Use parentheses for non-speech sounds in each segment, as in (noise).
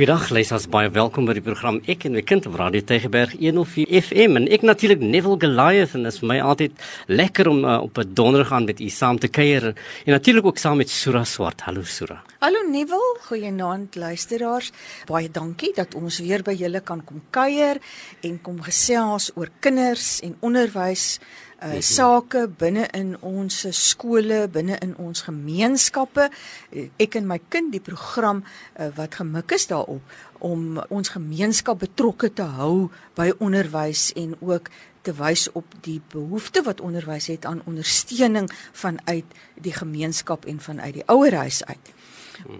Goeiedag, luisters, baie welkom by die program Ek en my kind op Radio Tygerberg 104 FM en ek natuurlik Neville Goliath en dit is vir my altyd lekker om uh, op 'n donderdag aan met u saam te kuier en natuurlik ook saam met Sura Swart. Hallo Sura. Hallo Neville, goeienaand luisteraars. Baie dankie dat ons weer by julle kan kom kuier en kom gesels oor kinders en onderwys uh sake binne in ons skole, binne in ons gemeenskappe. Uh, ek en my kind die program uh, wat gemik is daarop om ons gemeenskap betrokke te hou by onderwys en ook te wys op die behoefte wat onderwys het aan ondersteuning vanuit die gemeenskap en vanuit die ouerhuis uit.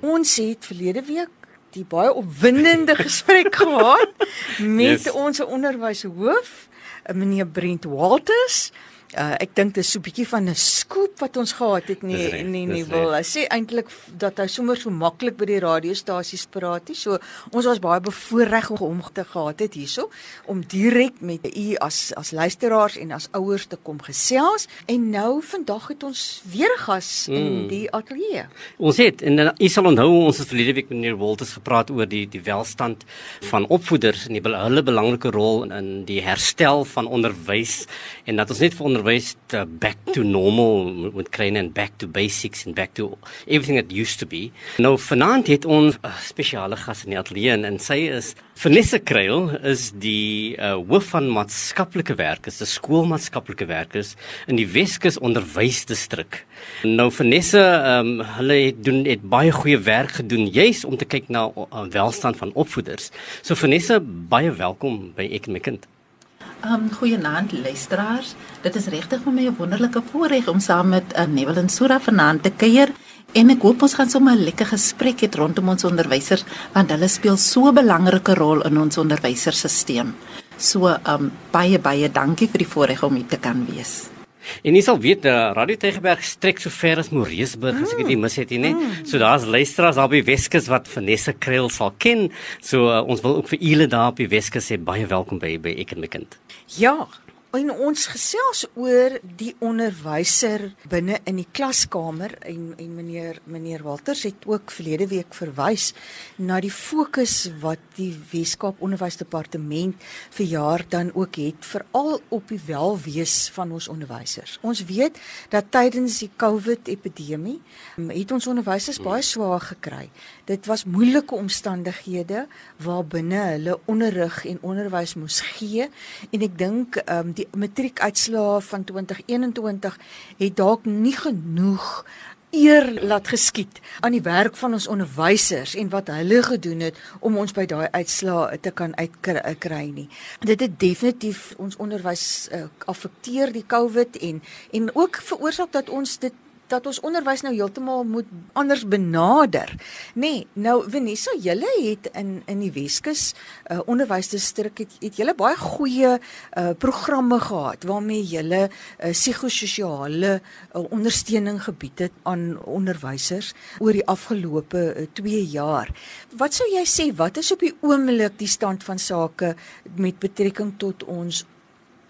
Ons het verlede week die baie opwindende (laughs) gesprek gehad met yes. ons onderwyshoof, meneer Brent Walters. Uh, ek dink dit is so 'n bietjie van 'n skoop wat ons gehad het nie nee nee nee wil. Hy sê eintlik dat hy sommer so maklik by die radiostasies praat nie. So ons was baie bevoorreg om hom te gehad het hierso om direk met u as as luisteraars en as ouers te kom gesels. En nou vandag het ons weer gas mm. in die ateljee. Ons het en u sal onthou ons het verlede week met meneer Walters gepraat oor die die welstand van opvoeders en die hulle belangrike rol in, in die herstel van onderwys en dat ons net vir onderwys back to normal met kry en back to basics and back to everything that used to be. Nou vanaand het ons 'n spesiale gas in die ateljee en sy is Vanessa Kruil is die uh, hoof van maatskaplike werk, is 'n skoolmaatskaplike werkers in die Weskus onderwysdistrik. Nou Vanessa, um, hulle het doen het baie goeie werk gedoen juis om te kyk na uh, welstand van opvoeders. So Vanessa, baie welkom by Ek en my kind. Um goeienaand luisteraars. Dit is regtig vir my 'n wonderlike voorreg om saam met uh, Neville en Sura vanaand te kuier en ek hoop ons gaan sommer 'n lekker gesprek hê rondom ons onderwysers want hulle speel so 'n belangrike rol in ons onderwyserstelsel. So um baie baie dankie vir die voorreg om hier te kan wees. En jy sal weet dat uh, Radio Tygerberg strek so ver as Moreesburg mm. as ek dit mis het nie. Mm. So daar's luisteraars daar by Weskus wat Vanessa Kreel sal ken. So uh, ons wil ook vir julle daar op die Weskus sê baie welkom by by ek en my kind. Ja, En ons gesels oor die onderwyser binne in die klaskamer en en meneer meneer Walters het ook verlede week verwys na die fokus wat die Weskaap Onderwysdepartement vir jaar dan ook het veral op die welwees van ons onderwysers. Ons weet dat tydens die COVID epidemie het ons onderwysers baie swaar gekry. Dit was moeilike omstandighede waarbinne hulle onderrig en onderwys moes gee en ek dink um, die matriekuitslae van 2021 het dalk nie genoeg eer laat geskied aan die werk van ons onderwysers en wat hulle gedoen het om ons by daai uitslae te kan uitkry nie. Dit het definitief ons onderwys uh, affekteer die COVID en en ook veroorsaak dat ons dit dat ons onderwys nou heeltemal moet anders benader. Nê, nee, nou Vanessa, julle het in in die Weskus uh, onderwysdistrik het, het julle baie goeie uh, programme gehad waarmee julle uh, psigososiale uh, ondersteuning gebied het aan onderwysers oor die afgelope 2 uh, jaar. Wat sou jy sê wat is op die oomblik die stand van sake met betrekking tot ons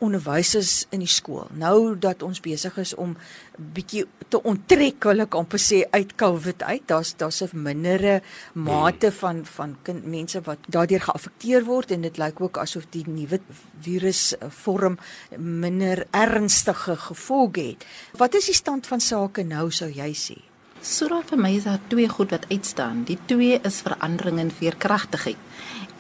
onderwysers in die skool. Nou dat ons besig is om bietjie te onttrek, wil ek amper sê uit COVID uit. Daar's daar's 'n mindere mate van van kind, mense wat daardeur geaffekteer word en dit lyk ook asof die nuwe virus vorm minder ernstige gevolge het. Wat is die stand van sake nou sou jy sê? Sura vir my is daar twee goed wat uitstaan. Die twee is verandering en veerkragtigheid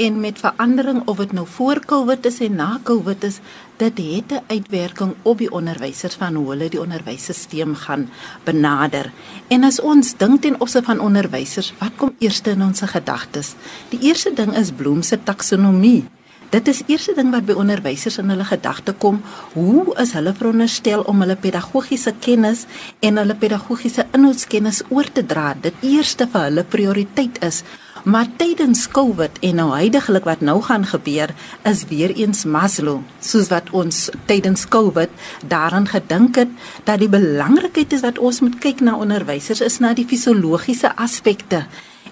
en met verandering of dit nou voor Covid is en na Covid is, dit het 'n uitwerking op die onderwysers van hoe hulle die onderwysstelsel gaan benader. En as ons dink ten opsigte van onderwysers, wat kom eers in ons gedagtes? Die eerste ding is Bloem se taksonomie. Dit is eerste ding wat by onderwysers in hulle gedagte kom, hoe is hulle veronderstel om hulle pedagogiese kennis en hulle pedagogiese inhoudskennis oor te dra? Dit eerste vir hulle prioriteit is? Maar tydens COVID en nou heidaglik wat nou gaan gebeur is weer eens Maslow, soos wat ons tydens COVID daaraan gedink het dat die belangrikheid is dat ons moet kyk na onderwysers is na die fisiologiese aspekte.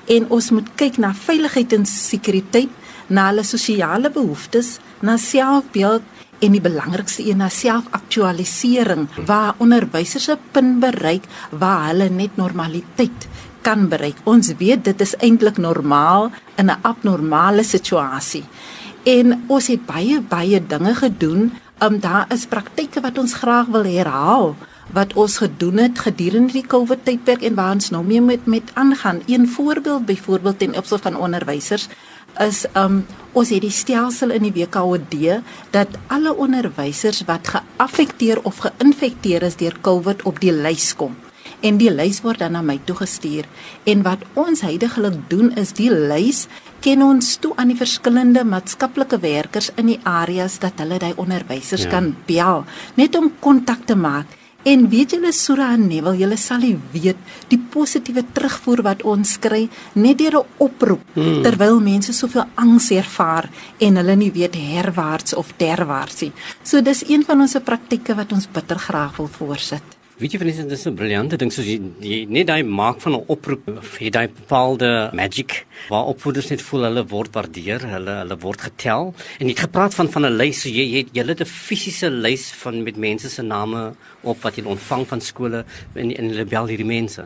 En ons moet kyk na veiligheid en sekuriteit, na hulle sosiale behoeftes, na selfbeeld en die belangrikste een na selfaktualisering waar onderwysers 'n punt bereik waar hulle net normaliteit kan bereik. Ons weet dit is eintlik normaal in 'n abnormale situasie. En ons het baie baie dinge gedoen. Um daar is praktyke wat ons graag wil herhaal wat ons gedoen het gedurende die COVID tydperk en waar ons nou mee met met aangaan. Een voorbeeld byvoorbeeld ten opsigte van onderwysers is um ons het die stelsel in die WKOD dat alle onderwysers wat geaffekteer of geïnfekteer is deur COVID op die lys kom. En die lys word dan na my toegestuur en wat ons heidaglik doen is die lys ken ons toe aan die verskillende maatskaplike werkers in die areas dat hulle daai onderwysers ja. kan bel net om kontak te maak En weet julle Sura en Neville, julle sal nie weet die positiewe terugvoer wat ons kry net deur 'n oproep hmm. terwyl mense soveel angs ervaar en hulle nie weet herwaarts of derwaarts nie. So dis een van ons praktieke wat ons bitter graag wil voorsit. Weet jy van dis 'n briljante ding soos jy, net daai maak van 'n oproep het daai bepaalde magic waar opvoeders net voel hulle word waardeer, hulle hulle word getel en jy het gepraat van van 'n lys so jy jy het julle 'n fisiese lys van met mense se name op wat jy ontvang van skole en en hulle bel hierdie mense.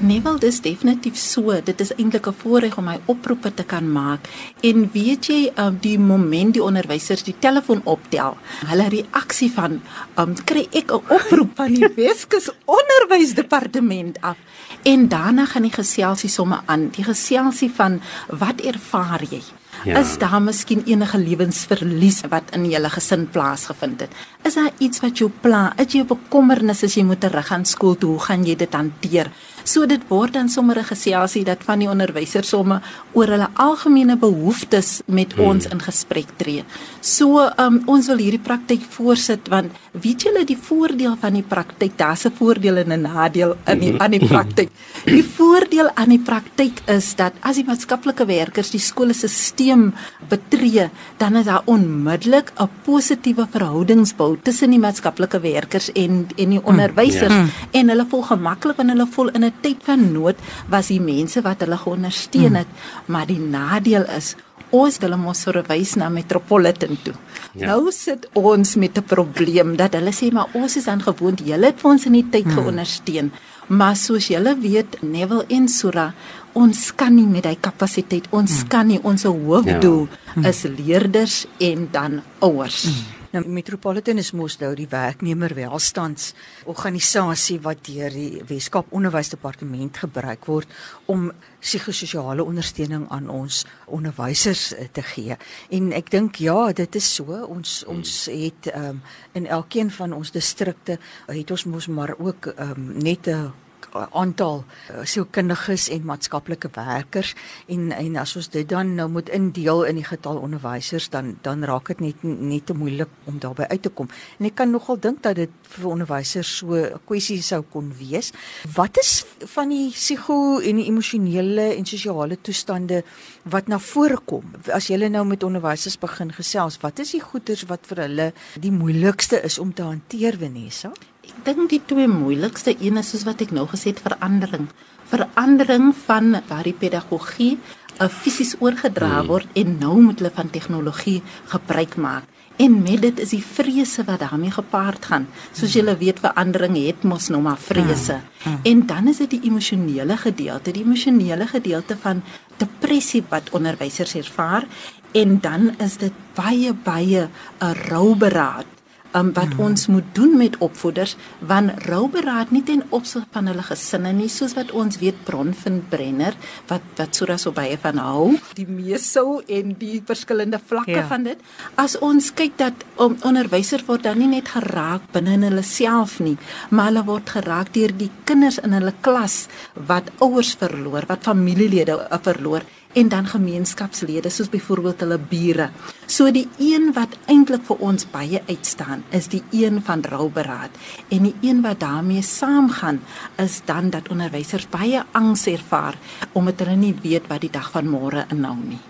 Nee, wel dis definitief so. Dit is eintlik 'n voorreg om my oproepe te kan maak. En weet jy, um, die moment die onderwysers die telefoon optel, hulle reaksie van, um, kry ek 'n oproep van die (laughs) Weskus onderwysdepartement af. En daarna gaan die geselsie somme aan. Die geselsie van wat ervaar jy? Ja. Is daar miskien enige lewensverlies wat in julle gesin plaasgevind het? Is daar iets wat jou pla? Is jy bekommernis as jy moet terug aan skool toe? Hoe gaan jy dit hanteer? So dit word dan sommer 'n geselsie dat van die onderwysers somme oor hulle algemene behoeftes met hmm. ons in gesprek tree. So um, ons wil hierdie praktyk voorsit want weet julle die voordeel van die praktyk, daar's 'n voordeel en 'n nadeel in die, aan die (laughs) praktyk. Die voordeel aan die praktyk is dat as die maatskaplike werkers die skoolstelsel betree, dan is daar onmiddellik 'n positiewe verhoudingsbou tussen die maatskaplike werkers en en die onderwysers mm, yeah. en hulle voel gemaklik en hulle voel in 'n tyd van nood was die mense wat hulle geondersteun het, mm. maar die nadeel is ons hulle moes verwys na Metropolitan toe. Ja. Nou sit ons met 'n probleem dat hulle sê maar ons is aan gewoond, julle het ons in die tyd hmm. geondersteun. Maar soos julle weet, Neville en Sura, ons kan nie met hy kapasiteit, ons hmm. kan nie ons hoofdoel ja. hmm. is leerders en dan ouers. Hmm. Nou Metropolitan is mos nou die werknemer welstandsorganisasie wat deur die Weskaap Onderwysdepartement gebruik word om psigososiale ondersteuning aan ons onderwysers eh, te gee. En ek dink ja, dit is so. Ons ons het um, in elkeen van ons distrikte het ons mos maar ook um, net 'n aantal uh, sielkundiges en maatskaplike werkers en en as ons dit dan nou moet indeel in die getal onderwysers dan dan raak dit net net te moeilik om daarbey uit te kom. En ek kan nogal dink dat dit vir onderwysers so 'n kwessie sou kon wees. Wat is van die psigo en die emosionele en sosiale toestande wat na vore kom? As jy nou met onderwysers begin gesels, wat is die goeters wat vir hulle die moeilikste is om te hanteer, Vanessa? Ek dink die twee moeilikste een is soos wat ek nou gesê het verandering. Verandering van waar die pedagogie uh, fisies oorgedra hmm. word en nou moet hulle van tegnologie gebruik maak. En met dit is die vrese wat daarmee gepaard gaan. Soos julle weet verandering het mos nou maar vrese. Hmm. Hmm. En dan is dit die emosionele gedeelte, die emosionele gedeelte van depressie wat onderwysers ervaar en dan is dit baie baie 'n rouberaad um, wat mm. ons moet doen met opvoeders want rouberaad nie ten opsigte van hulle gesinne nie soos wat ons weet Bronfin Brenner wat wat so raso baie van hou die meesou en die verskillende vlakke ja. van dit as ons kyk dat um, onderwysers word dan nie net geraak binne in hulle self nie maar hulle word geraak deur die kinders in hulle klas wat ouers verloor wat familielede uh, verloor en dan gemeenskapslede soos byvoorbeeld hulle bure. So die een wat eintlik vir ons baie uitstaan is die een van rouberaad en die een wat daarmee saamgaan is dan dat onderwysers baie angs ervaar omdat hulle nie weet wat die dag van môre inhou nie.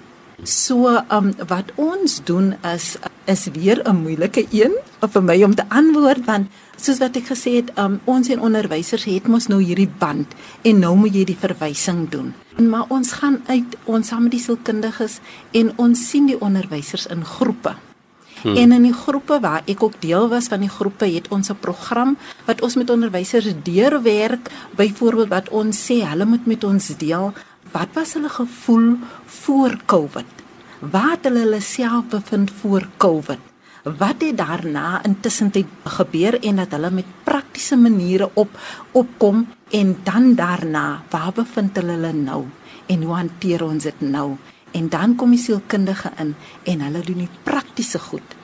So um, wat ons doen is is weer 'n moeilike een vir my om te antwoord want soos wat ek gesê het, um, ons en onderwysers het mos nou hierdie band en nou moet jy die verwysing doen. Maar ons gaan uit ons saam met die sielkundiges en ons sien die onderwysers in groepe. Hmm. En in die groepe waar ek ook deel was van die groepe het ons 'n program wat ons met onderwysers deurwerk, byvoorbeeld wat ons sê hulle moet met ons deel wat was hulle gevoel voor Covid? Waar het hulle hulle self bevind voor Covid? Wat het daarna intussen gebeur en dat hulle met praktiese maniere op opkom en dan daarna waar bevind hulle hulle nou en hoe hanteer ons dit nou? En dan kom die sielkundige in en hulle doen die praktiese goed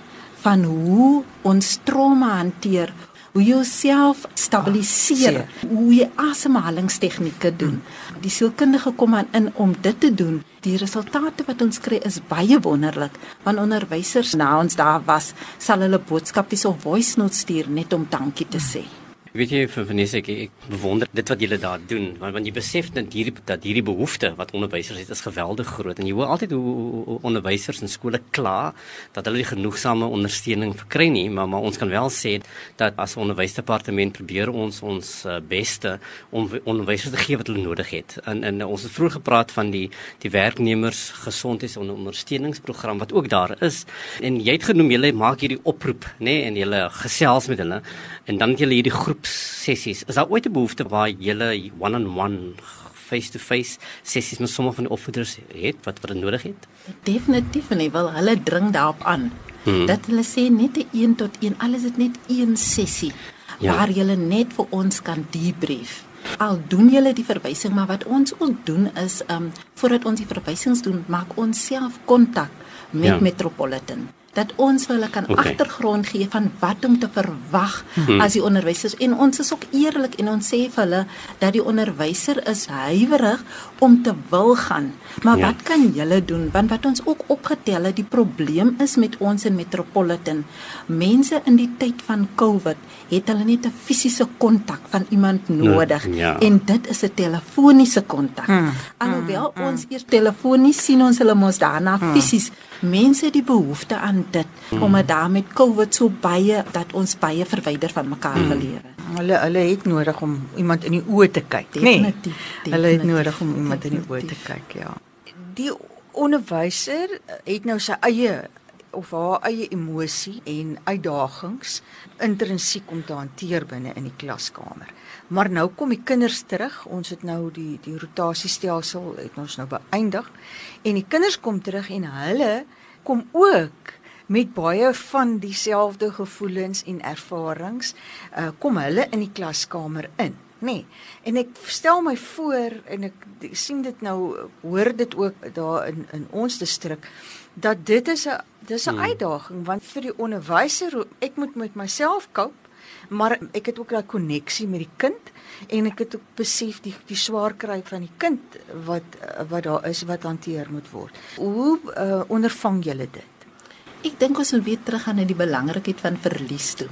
van hoe ons trauma hanteer, hoe jy jouself stabiliseer, ah, hoe jy asemhalingstegnieke doen. Hmm. Die sielkundige kom aan in om dit te doen. Die resultate wat ons kry is baie wonderlik. Want onderwysers na ons daar was, sal hulle boodskapies of voice notes stuur net om dankie te sê. Hmm. Weet jy vir Vanessa ek, ek bewonder dit wat julle daar doen want want jy besef dat hierdie dat hierdie behoefte wat onderwysers het is geweldig groot. En jy hoor altyd hoe, hoe onderwysers in skole kla dat hulle nie genoegsame ondersteuning verkry nie maar maar ons kan wel sê dat as onderwysdepartement probeer ons ons uh, beste om onderwysers te gee wat hulle nodig het. En en ons het vroeër gepraat van die die werknemers gesondheids en ondersteuningsprogram wat ook daar is. En jy het genoem jy maak hierdie oproep nê nee, en jy gesels met hulle. En dan het jy hierdie groep sessies. Is daar ooit 'n behoefte waar jy one-on-one face-to-face sessies met sommige van die opvoeders het wat wat nodig het? Definitief en wel hulle dring daarop aan. Hmm. Dat hulle sê net 'n 1 tot 1, alles is net een sessie ja. waar jy net vir ons kan debrief. Al doen julle die verwysing, maar wat ons ook doen is um voordat ons die verwysings doen, maak ons self kontak met ja. Metropolitan dat ons hulle kan okay. agtergrond gee van wat om te verwag hmm. as die onderwysers en ons is ook eerlik en ons sê vir hulle dat die onderwyser is huiwerig om te wil gaan. Maar ja. wat kan julle doen? Want wat ons ook opgetel het, die probleem is met ons in Metropolitan. Mense in die tyd van COVID het hulle net 'n fisiese kontak van iemand nodig nee, ja. en dit is 'n telefoniese kontak. Hmm. Alhoewel hmm. ons eers telefonies sien ons hulle mos daarna hmm. fisies. Mense het die behoefte aan dit hmm. omdat daar met COVID so baie dat ons baie verwyder van mekaar hmm. gelewe. Hulle hulle het nodig om iemand in die oë te kyk? Nee, definitief. Hulle het nodig om iemand in die oë te kyk, ja. Die onderwyser het nou sy eie of haar eie emosie en uitdagings intrinsiek om te hanteer binne in die klaskamer. Maar nou kom die kinders terug. Ons het nou die die rotasiestelsel het ons nou beëindig en die kinders kom terug en hulle kom ook met baie van dieselfde gevoelens en ervarings uh, kom hulle in die klaskamer in nê. Nee. En ek stel my voor en ek sien dit nou hoor dit ook daar in in ons distrik dat dit is 'n dis 'n hmm. uitdaging want vir die onderwyser ek moet met myself koop maar ek het ook daai koneksie met die kind en ek het ook besef die die swaar kry van die kind wat wat daar is wat hanteer moet word. Hoe uh, ondervang julle dit? Ek dink ons moet weer teruggaan na die belangrikheid van verlies toe.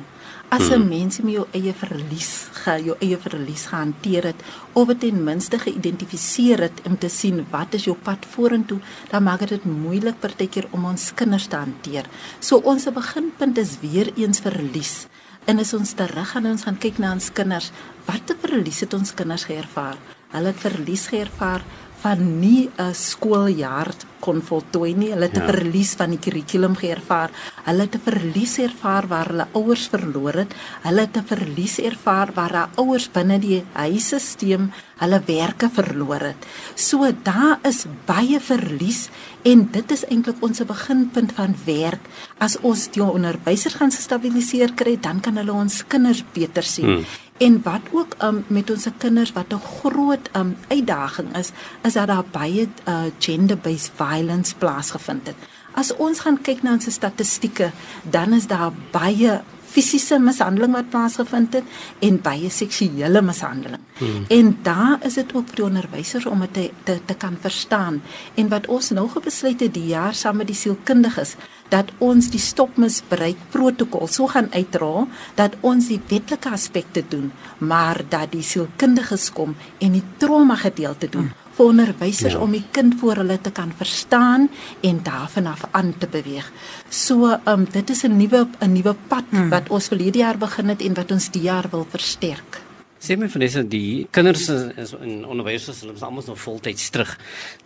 As 'n hmm. mens met jou eie verlies gaan, jou eie verlies hanteer het of dit ten minste geïdentifiseer het om te sien wat is jou pad vorentoe, dan maak dit moeilik partykeer om ons kinders te hanteer. So ons beginpunt is weer eens verlies. En as ons terug gaan en ons gaan kyk na ons kinders, watter verlies het ons kinders geervaar? Hulle het verlies geervaar van nie 'n skooljaar kon voltooi nie. Hulle het 'n ja. verlies van die kurrikulum geervaar. Hulle het 'n verlies ervaar waar hulle ouers verloor het. Hulle het 'n verlies ervaar waar hulle ouers binne die huisstelsel hulle werke verloor het. So daar is baie verlies en dit is eintlik ons beginpunt van werk. As ons die onderwysers gaan stabiliseer kry, dan kan hulle ons kinders beter sien. Hmm. En wat ook um, met ons kinders wat 'n groot um, uitdaging is, is dat daar baie uh, gender-based violence plaasgevind het. As ons gaan kyk na ons statistieke, dan is daar baie fisiese mishandeling wat plaasgevind het en baie seksuele mishandeling. Hmm. En daar is dit ook vir die onderwysers om dit te, te te kan verstaan. En wat ons nou gebesluit het die jaar saam met die sielkundiges dat ons die stopmisbruik protokol so gaan uitrol dat ons die wetlike aspekte doen, maar dat die sielkundiges kom en die trauma gedeelte doen. Hmm vir onderwysers ja. om die kind voor hulle te kan verstaan en daarvan af aan te beweeg. So, ehm um, dit is 'n nuwe 'n nuwe pad hmm. wat ons verlede jaar begin het en wat ons die jaar wil versterk. Sê my Vanessa, die kinders is in onderwysers, hulle is almal nog voltyds terug.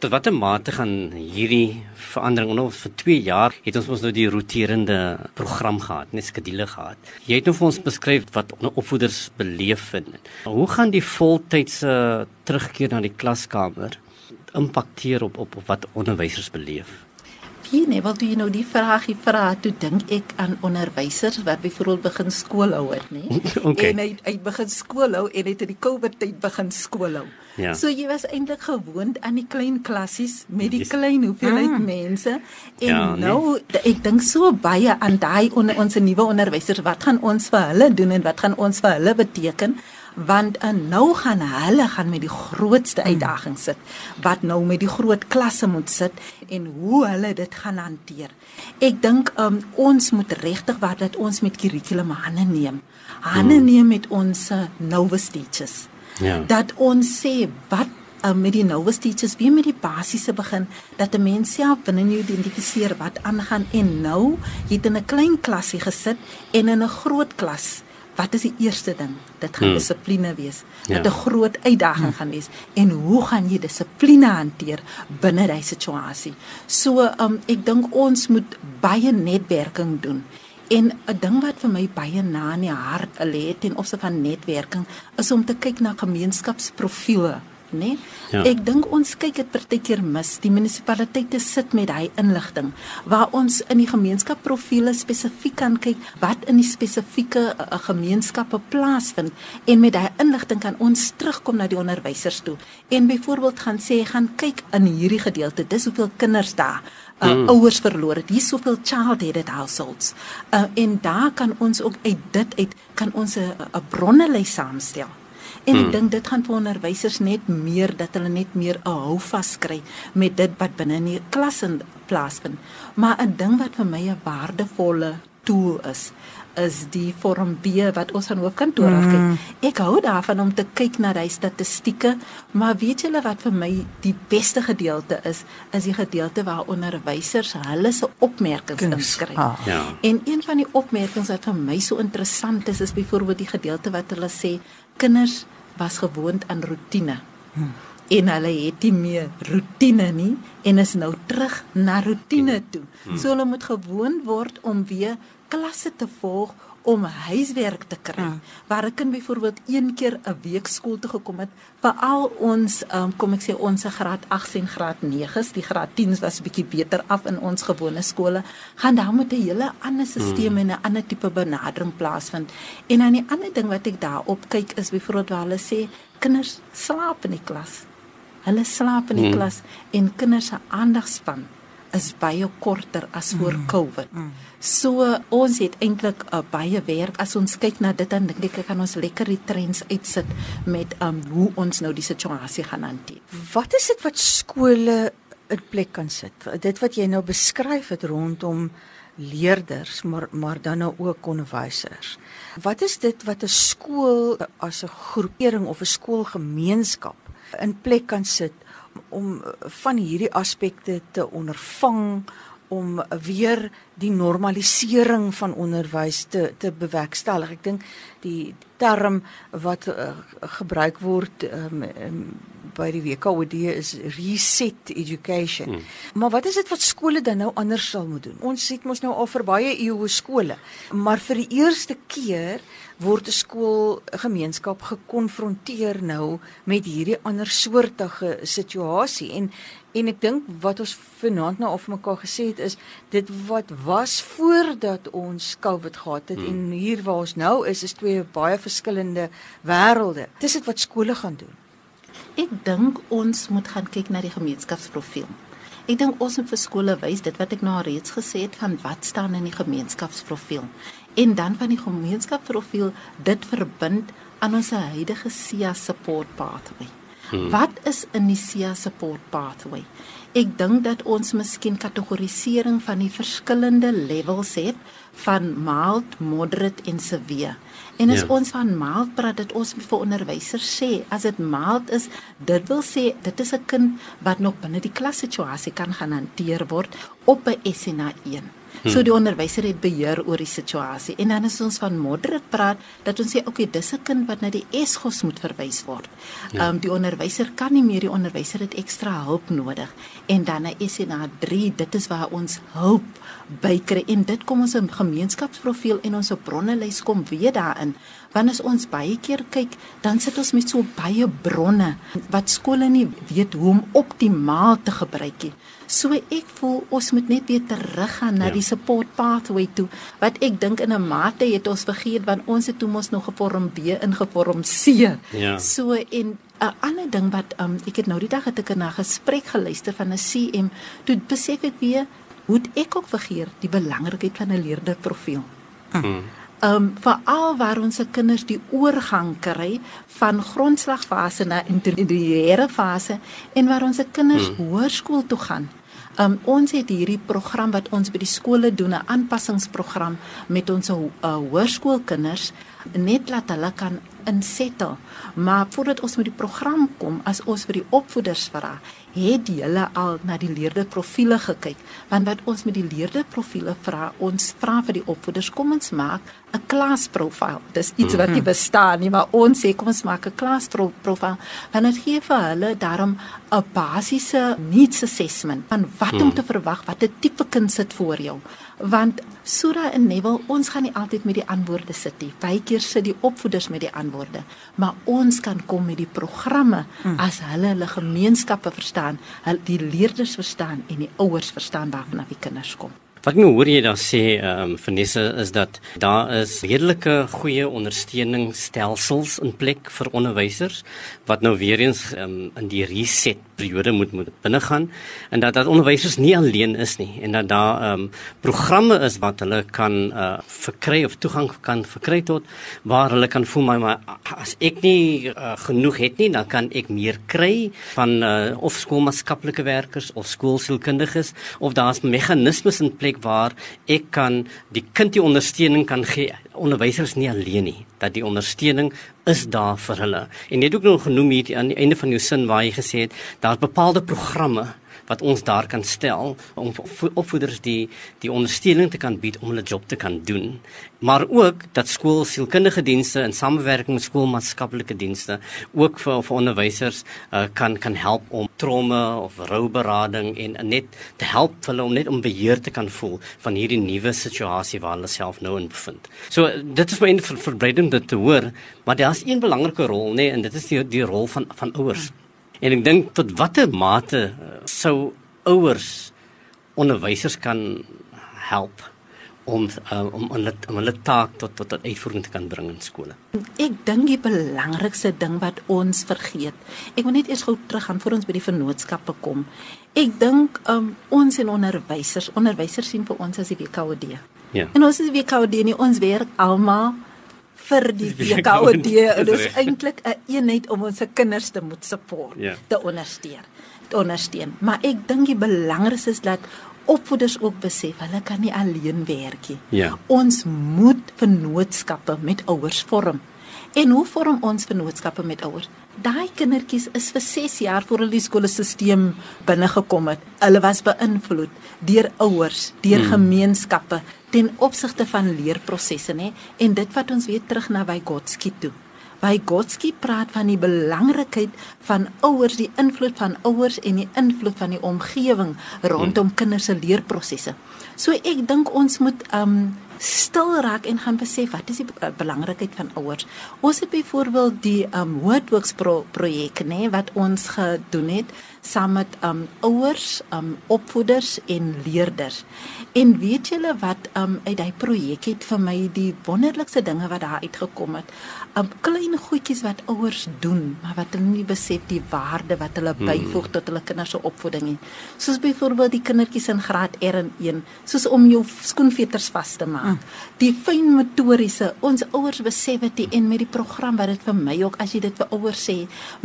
Tot watter mate gaan hierdie verandering nou vir 2 jaar het ons mos nou die roterende program gehad, net skedule gehad. Jy het nou vir ons beskryf wat opvoeders beleef het. Hoe gaan die voltydse terugkeer na die klaskamer impakteer op, op wat onderwysers beleef? Wie nee, wat jy nou die vraagie vra, toe dink ek aan onderwysers wat byvoorbeeld begin skool hou het, nê? (laughs) Okay. En hy hy begin skool hou en het in die COVID tyd begin skool hou. Ja. So jy was eintlik gewoond aan die klein klassies met die Yes. klein hoeveelheid Mm. mense en Ja, nee. nou d- ek dink so baie aan daai onder ons nuwe onderwysers, wat gaan ons vir hulle doen en wat gaan ons vir hulle beteken? Want uh, nou gaan hulle gaan met die grootste uitdaging sit wat nou met die groot klasse moet sit en hoe hulle dit gaan hanteer. Ek dink um, ons moet regtig waar dat ons met kurrikulum hande neem. Hande neem met ons uh, novice teachers. Ja. Dat ons sê wat uh, met die novice teachers weer met die basiese begin dat 'n mens self binne jou identifiseer wat aangaan en nou jy het in 'n klein klasie gesit en in 'n groot klas Wat is die eerste ding? Dit gaan Hmm. dissipline wees. Ja. Dit 'n groot uitdaging gaan wees. En hoe gaan jy dissipline hanteer binne daai situasie? So, um ek dink ons moet baie netwerking doen. En 'n ding wat vir my baie na in die hart lê ten opsigte van netwerking is om te kyk na gemeenskapsprofiele, né? Nee? Ja. Ek dink ons kyk dit partykeer mis. Die munisipaliteite sit met hy inligting waar ons in die gemeenskapsprofiele spesifiek kan kyk wat in die spesifieke uh, gemeenskappe plaasvind en met daai inligting kan ons terugkom na die onderwysers toe en byvoorbeeld gaan sê gaan kyk in hierdie gedeelte dis hoeveel kinders daar uh, mm. ouers verloor het. Hier soveel child-headed households. Uh, en daar kan ons ook uit dit uit kan ons 'n bronnelys saamstel. En ek Hmm. dink dit gaan vir onderwysers net meer dat hulle net meer 'n houvas kry met dit wat binne in die klas in plaasvind. Maar 'n ding wat vir my 'n waardevolle tool is, is die vorm B wat ons aan hoofkantoor mm. kyk. Ek hou daarvan om te kyk na die statistieke, maar weet julle wat vir my die beste gedeelte is, is die gedeelte waar onderwysers hulle se opmerkings inskryf. Ah. Ja. En een van die opmerkings wat vir my so interessant is, is byvoorbeeld die gedeelte wat hulle sê kinders was gewoond aan rotine. Hmm. En hulle het nie meer rotine nie en is nou terug na rotine toe. Hmm. So hulle moet gewoond word om weer klasse te volg om huiswerk te kry. Hmm. Waar 'n kind byvoorbeeld een keer 'n week skool toe gekom het, veral ons um, kom ek sê ons graad 8 en graad 9s, die graad 10s was bietjie beter af in ons gewone skole, gaan daar moet 'n hele ander stelsel mm. en 'n ander tipe benadering plaasvind. En dan die ander ding wat ek daarop kyk is byvoorbeeld waar hulle sê kinders slaap in die klas. Hulle slaap in die Mm. mm. klas en kinders se aandagspan is baie korter as voor mm. COVID. Mm. So ons het eintlik uh, baie werk as ons kyk na dit dan dink ek kan ons lekker die trends uitsit met um hoe ons nou die situasie gaan hanteer. Wat is dit wat skole in plek kan sit? Dit wat jy nou beskryf het rondom leerders, maar maar dan nou ook onderwysers. Wat is dit wat 'n skool as 'n groepering of 'n skoolgemeenskap in plek kan sit om van hierdie aspekte te ondervang om weer die normalisering van onderwys te te bewerkstellig. Ek dink die term wat uh, gebruik word um, um, by die WKOD is reset education. Hmm. Maar wat is dit wat skole dan nou anders sal moet doen? Ons het mos nou al vir baie eeue skole, maar vir die eerste keer word 'n skoolgemeenskap gekonfronteer nou met hierdie ander soortige situasie en en ek dink wat ons vanaand nou of mekaar gesê het is dit wat was voordat ons COVID gehad het hmm. en hier waar ons nou is is twee baie verskillende wêrelde. Dis dit wat skole gaan doen. Ek dink ons moet gaan kyk na die gemeenskapsprofiel. Ek dink ons moet vir skole wys dit wat ek nou reeds gesê het van wat staan in die gemeenskapsprofiel en dan van die gemeenskapsprofiel dit verbind aan ons huidige SIA support pathway. Hmm. Wat is in die SIA support pathway? Ek dink dat ons miskien kategorisering van die verskillende levels het van mild, moderate en severe. En as ja. ons van mild praat, dit ons vir onderwysers sê, as dit mild is, dit wil sê dit is 'n kind wat nog binne die klassituasie kan gaan hanteer word op 'n SNA 1. Hmm. So die onderwyser het beheer oor die situasie. En dan as ons van moderate praat, dat ons sê okay, dis 'n kind wat na die ESGOS moet verwys word. Ehm ja. um, die onderwyser kan nie meer die onderwyser het ekstra hulp nodig. En dan na SNA 3, dit is waar ons hulp bykry en dit kom ons gemeenskapsprofiel en ons bronnelys kom weer daarin. Want as ons baie keer kyk, dan sit ons met so baie bronne wat skole nie weet hoe om optimaal te gebruik nie. So ek voel ons moet net weer teruggaan na ja. die support pathway toe wat ek dink in 'n mate het ons vergeet want ons het toe mos nog gevorm B in gevorm C. Ja. So en 'n ander ding wat um, ek het nou die dag het ek 'n gesprek geluister van 'n CM toe besef ek weer hoe ek ook vergeet die belangrikheid van 'n leerder profiel. Ehm um, veral waar ons se kinders die oorgang kry van grondslagfase na intermediêre fase en waar ons se kinders hmm. hoërskool toe gaan. Um, ons het hierdie program wat ons by die skole doen, 'n aanpassingsprogram met ons uh, hoërskoolkinders net laat hulle kan insettel. Maar voordat ons met die program kom, as ons vir die opvoeders vra, het hulle al na die leerderprofiele gekyk want wat ons met die leerderprofiele vra ons vra vir die opvoeders kom ons maak 'n klasprofiel dis iets wat nie mhm. bestaan nie maar ons sê kom ons maak 'n klasprofiel want dit gee vir hulle daarom 'n basiese needs assessment van wat om mhm. te verwag watter tipe kind sit voor jou want Sura en Neville ons gaan nie altyd met die antwoorde sit nie baie keer sit die opvoeders met die antwoorde maar ons kan kom met die programme hmm. as hulle hulle gemeenskappe verstaan hulle die leerders verstaan en die ouers verstaan waarvan af die kinders kom Wat ek nou hoor jy daar sê ehm um, Vanessa is dat daar is redelike goeie ondersteuningsstelsels in plek vir onderwysers wat nou weer eens um, in die reset periode moet moet binnegaan en dat dat onderwysers nie alleen is nie en dat daar ehm um, programme is wat hulle kan uh, verkry of toegang kan verkry tot waar hulle kan voel my maar as ek nie uh, genoeg het nie dan kan ek meer kry van uh, of skoolmaatskaplike werkers of skoolsielkundiges of daar's meganismes in plek waar ek kan die kind die ondersteuning kan gee. Onderwysers nie alleen nie, dat die ondersteuning is daar vir hulle. En jy het ook nog genoem hier aan die einde van jou sin waar jy gesê het daar's bepaalde programme wat ons daar kan stel om opvoeders die die ondersteuning te kan bied om hulle job te kan doen. Maar ook dat skool sielkundige dienste in samewerking met skoolmaatskaplike dienste ook vir vir onderwysers uh, kan kan help om trauma of rouberading en net te help hulle om net om beheer te kan voel van hierdie nuwe situasie waar hulle self nou in bevind. So dit is my ver, verbreiding dit te hoor, maar daar's een belangrike rol nê nee, en dit is die die rol van van ouers. Hmm. En ek dink tot watter mate eh, sou ouers onderwysers kan help om uh, om hulle om hulle taak tot tot tot uitvoering te kan bring in skole. Ek dink die belangrikste ding wat ons vergeet. Ek wil net eers gou teruggaan voor ons by die vennootskappe kom. Ek dink um, ons en onderwysers, onderwysers sien vir ons as die WKOD. Ja. En ons is die WKOD nie ons werk almal vir die WKOD. Dit is eintlik 'n een eenheid om ons se kinders te moet support, ja. te ondersteun, te ondersteun. Maar ek dink die belangrikste is dat opvoeders ook besef hulle kan nie alleen werk nie. Ja. Ons moet vennootskappe met ouers vorm. En hoe vorm ons vennootskappe met ouers? Daai kindertjies is vir 6 jaar voor hulle die skoolstelsel binne gekom het. Hulle was beïnvloed deur ouers, deur hmm. gemeenskappe, ten opsigte van leerprosesse nê en dit wat ons weer terug na Vygotsky toe. Vygotsky praat van die belangrikheid van ouers, die invloed van ouers en die invloed van die omgewing rondom hmm. kinders se leerprosesse. So ek dink ons moet um stil raak en gaan besef wat is die belangrikheid van ouers. Ons het byvoorbeeld die um Woordworks pro projek nê wat ons gedoen het saam met um ouers, um opvoeders en leerders. En weet julle wat um uit daai projek het vir my die wonderlikste dinge wat daar uitgekom het. Um klein goedjies wat ouers doen, maar wat hulle nie besef die waarde wat hulle hmm. byvoeg tot hulle kinders se opvoeding nie. Soos byvoorbeeld die kindertjies in graad R1, soos om jou skoenveters vas te maak. Hmm. Die fyn motoriese, ons ouers besef dit en met die program wat dit vir my ook as jy dit vir ouers sê,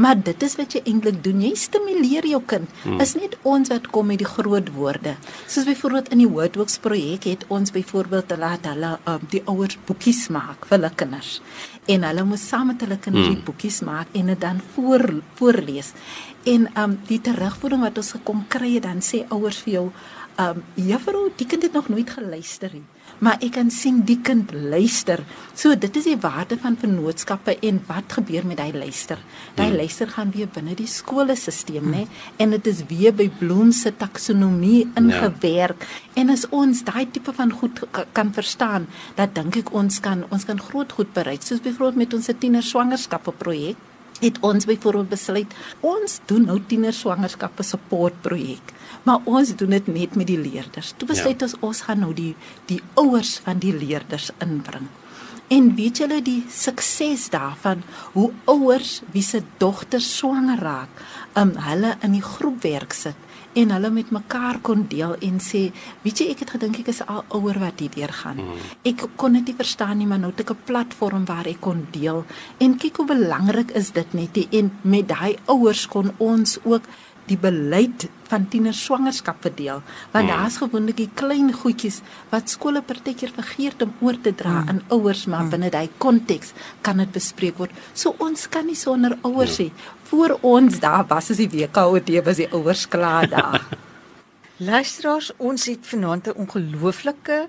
maar dit is wat jy eintlik doen. Jy stimuleer jou kind. Hmm. Is net ons wat kom met die groot woorde. Soos byvoorbeeld in die Wordworks projek het ons byvoorbeeld laat hulle um, die ouers boekies maak vir hulle kinders. En hulle moet saam met hulle kinders hmm. boekies maak en dit dan voor voorlees. En um die terugvoering wat ons gekom kry, dan sê ouers vir jou, um juffrou, die kind het nog nooit geluister nie maar ek kan sien die kind luister. So dit is die waarde van vennootskappe en wat gebeur met hy luister. Hy hmm. luister gaan weer binne die skoolstelsel nê hmm. en dit is weer by Bloem se taksonomie ja. ingewerk. Ja. En as ons daai tipe van goed kan verstaan, dan dink ek ons kan ons kan groot goed bereik soos byvoorbeeld met ons tiener swangerskappe projek het ons byvoorbeeld besluit ons doen nou tiener swangerskappe support projek maar ons doen dit net met die leerders toe besluit ja. ons ons gaan nou die die ouers van die leerders inbring en weet julle die sukses daarvan hoe ouers wie se dogters swanger raak um, hulle in die groep werk sit en hulle met mekaar kon deel en sê, weet jy, ek het gedink ek is al ouer wat hier deur gaan. Mm. Ek kon dit nie verstaan nie, maar nou het ek 'n platform waar ek kon deel. En kyk hoe belangrik is dit net en met daai ouers kon ons ook die beleid van tiener swangerskap verdeel want mm. daar's gewoonlik die klein goedjies wat skole partykeer vergeet om oor te dra aan mm. ouers maar mm. binne daai konteks kan dit bespreek word so ons kan nie sonder ouers sê mm. voor ons daar was as die WKOD was die ouers klaar daar (laughs) luisteraars ons het vanaand 'n ongelooflike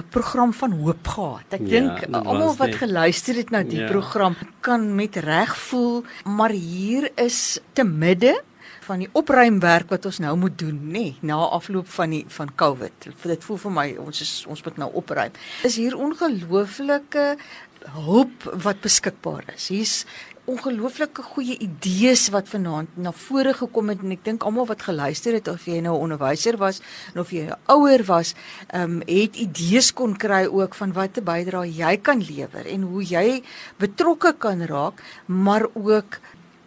'n program van hoop gehad. Ek ja, dink almal wat geluister het na die ja. program kan met reg voel, maar hier is te midde van die opruimwerk wat ons nou moet doen, nê, nee, na afloop van die van COVID. Dit voel vir my ons is ons moet nou opruim. Is hier ongelooflike hulp wat beskikbaar is. Hier's ongelooflike goeie idees wat vanaand na vore gekom het en ek dink almal wat geluister het of jy nou 'n onderwyser was of jy 'n ouer was, ehm um, het idees kon kry ook van wat 'n bydrae jy kan lewer en hoe jy betrokke kan raak, maar ook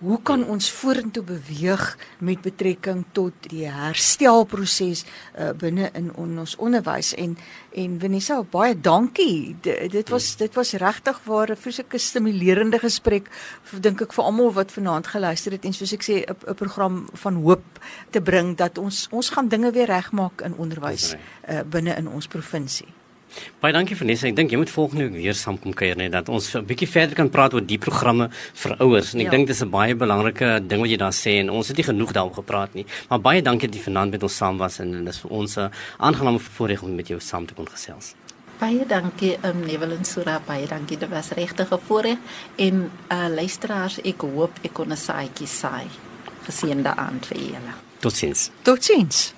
hoe kan ons vorentoe beweeg met betrekking tot die herstelproses uh, binne in on, ons onderwys? En en Vanessa baie dankie. D dit was dit was regtig waar 'n vreeslike stimulerende gesprek dink ek vir almal wat vanaand geluister het en soos ek sê 'n program van hoop te bring dat ons ons gaan dinge weer regmaak in onderwys uh, binne in ons provinsie Baie dankie Vanessa. Ek dink jy moet volgende week weer saamkom kuier net dat ons 'n bietjie verder kan praat oor die programme vir ouers. En ek ja. dink dis 'n baie belangrike ding wat jy daar sê en ons het nie genoeg daaroor gepraat nie. Maar baie dankie dat jy vanaand met ons saam was en dit is vir ons 'n aangename voorreg om met jou saam te kon gesels. Baie dankie um, Nevelin Sura, baie dankie. Dit was regtig 'n voorreg en uh, luisteraars, ek hoop ek kon 'n saaitjie saai. Geseënde aand vir julle. Totsiens. Totsiens.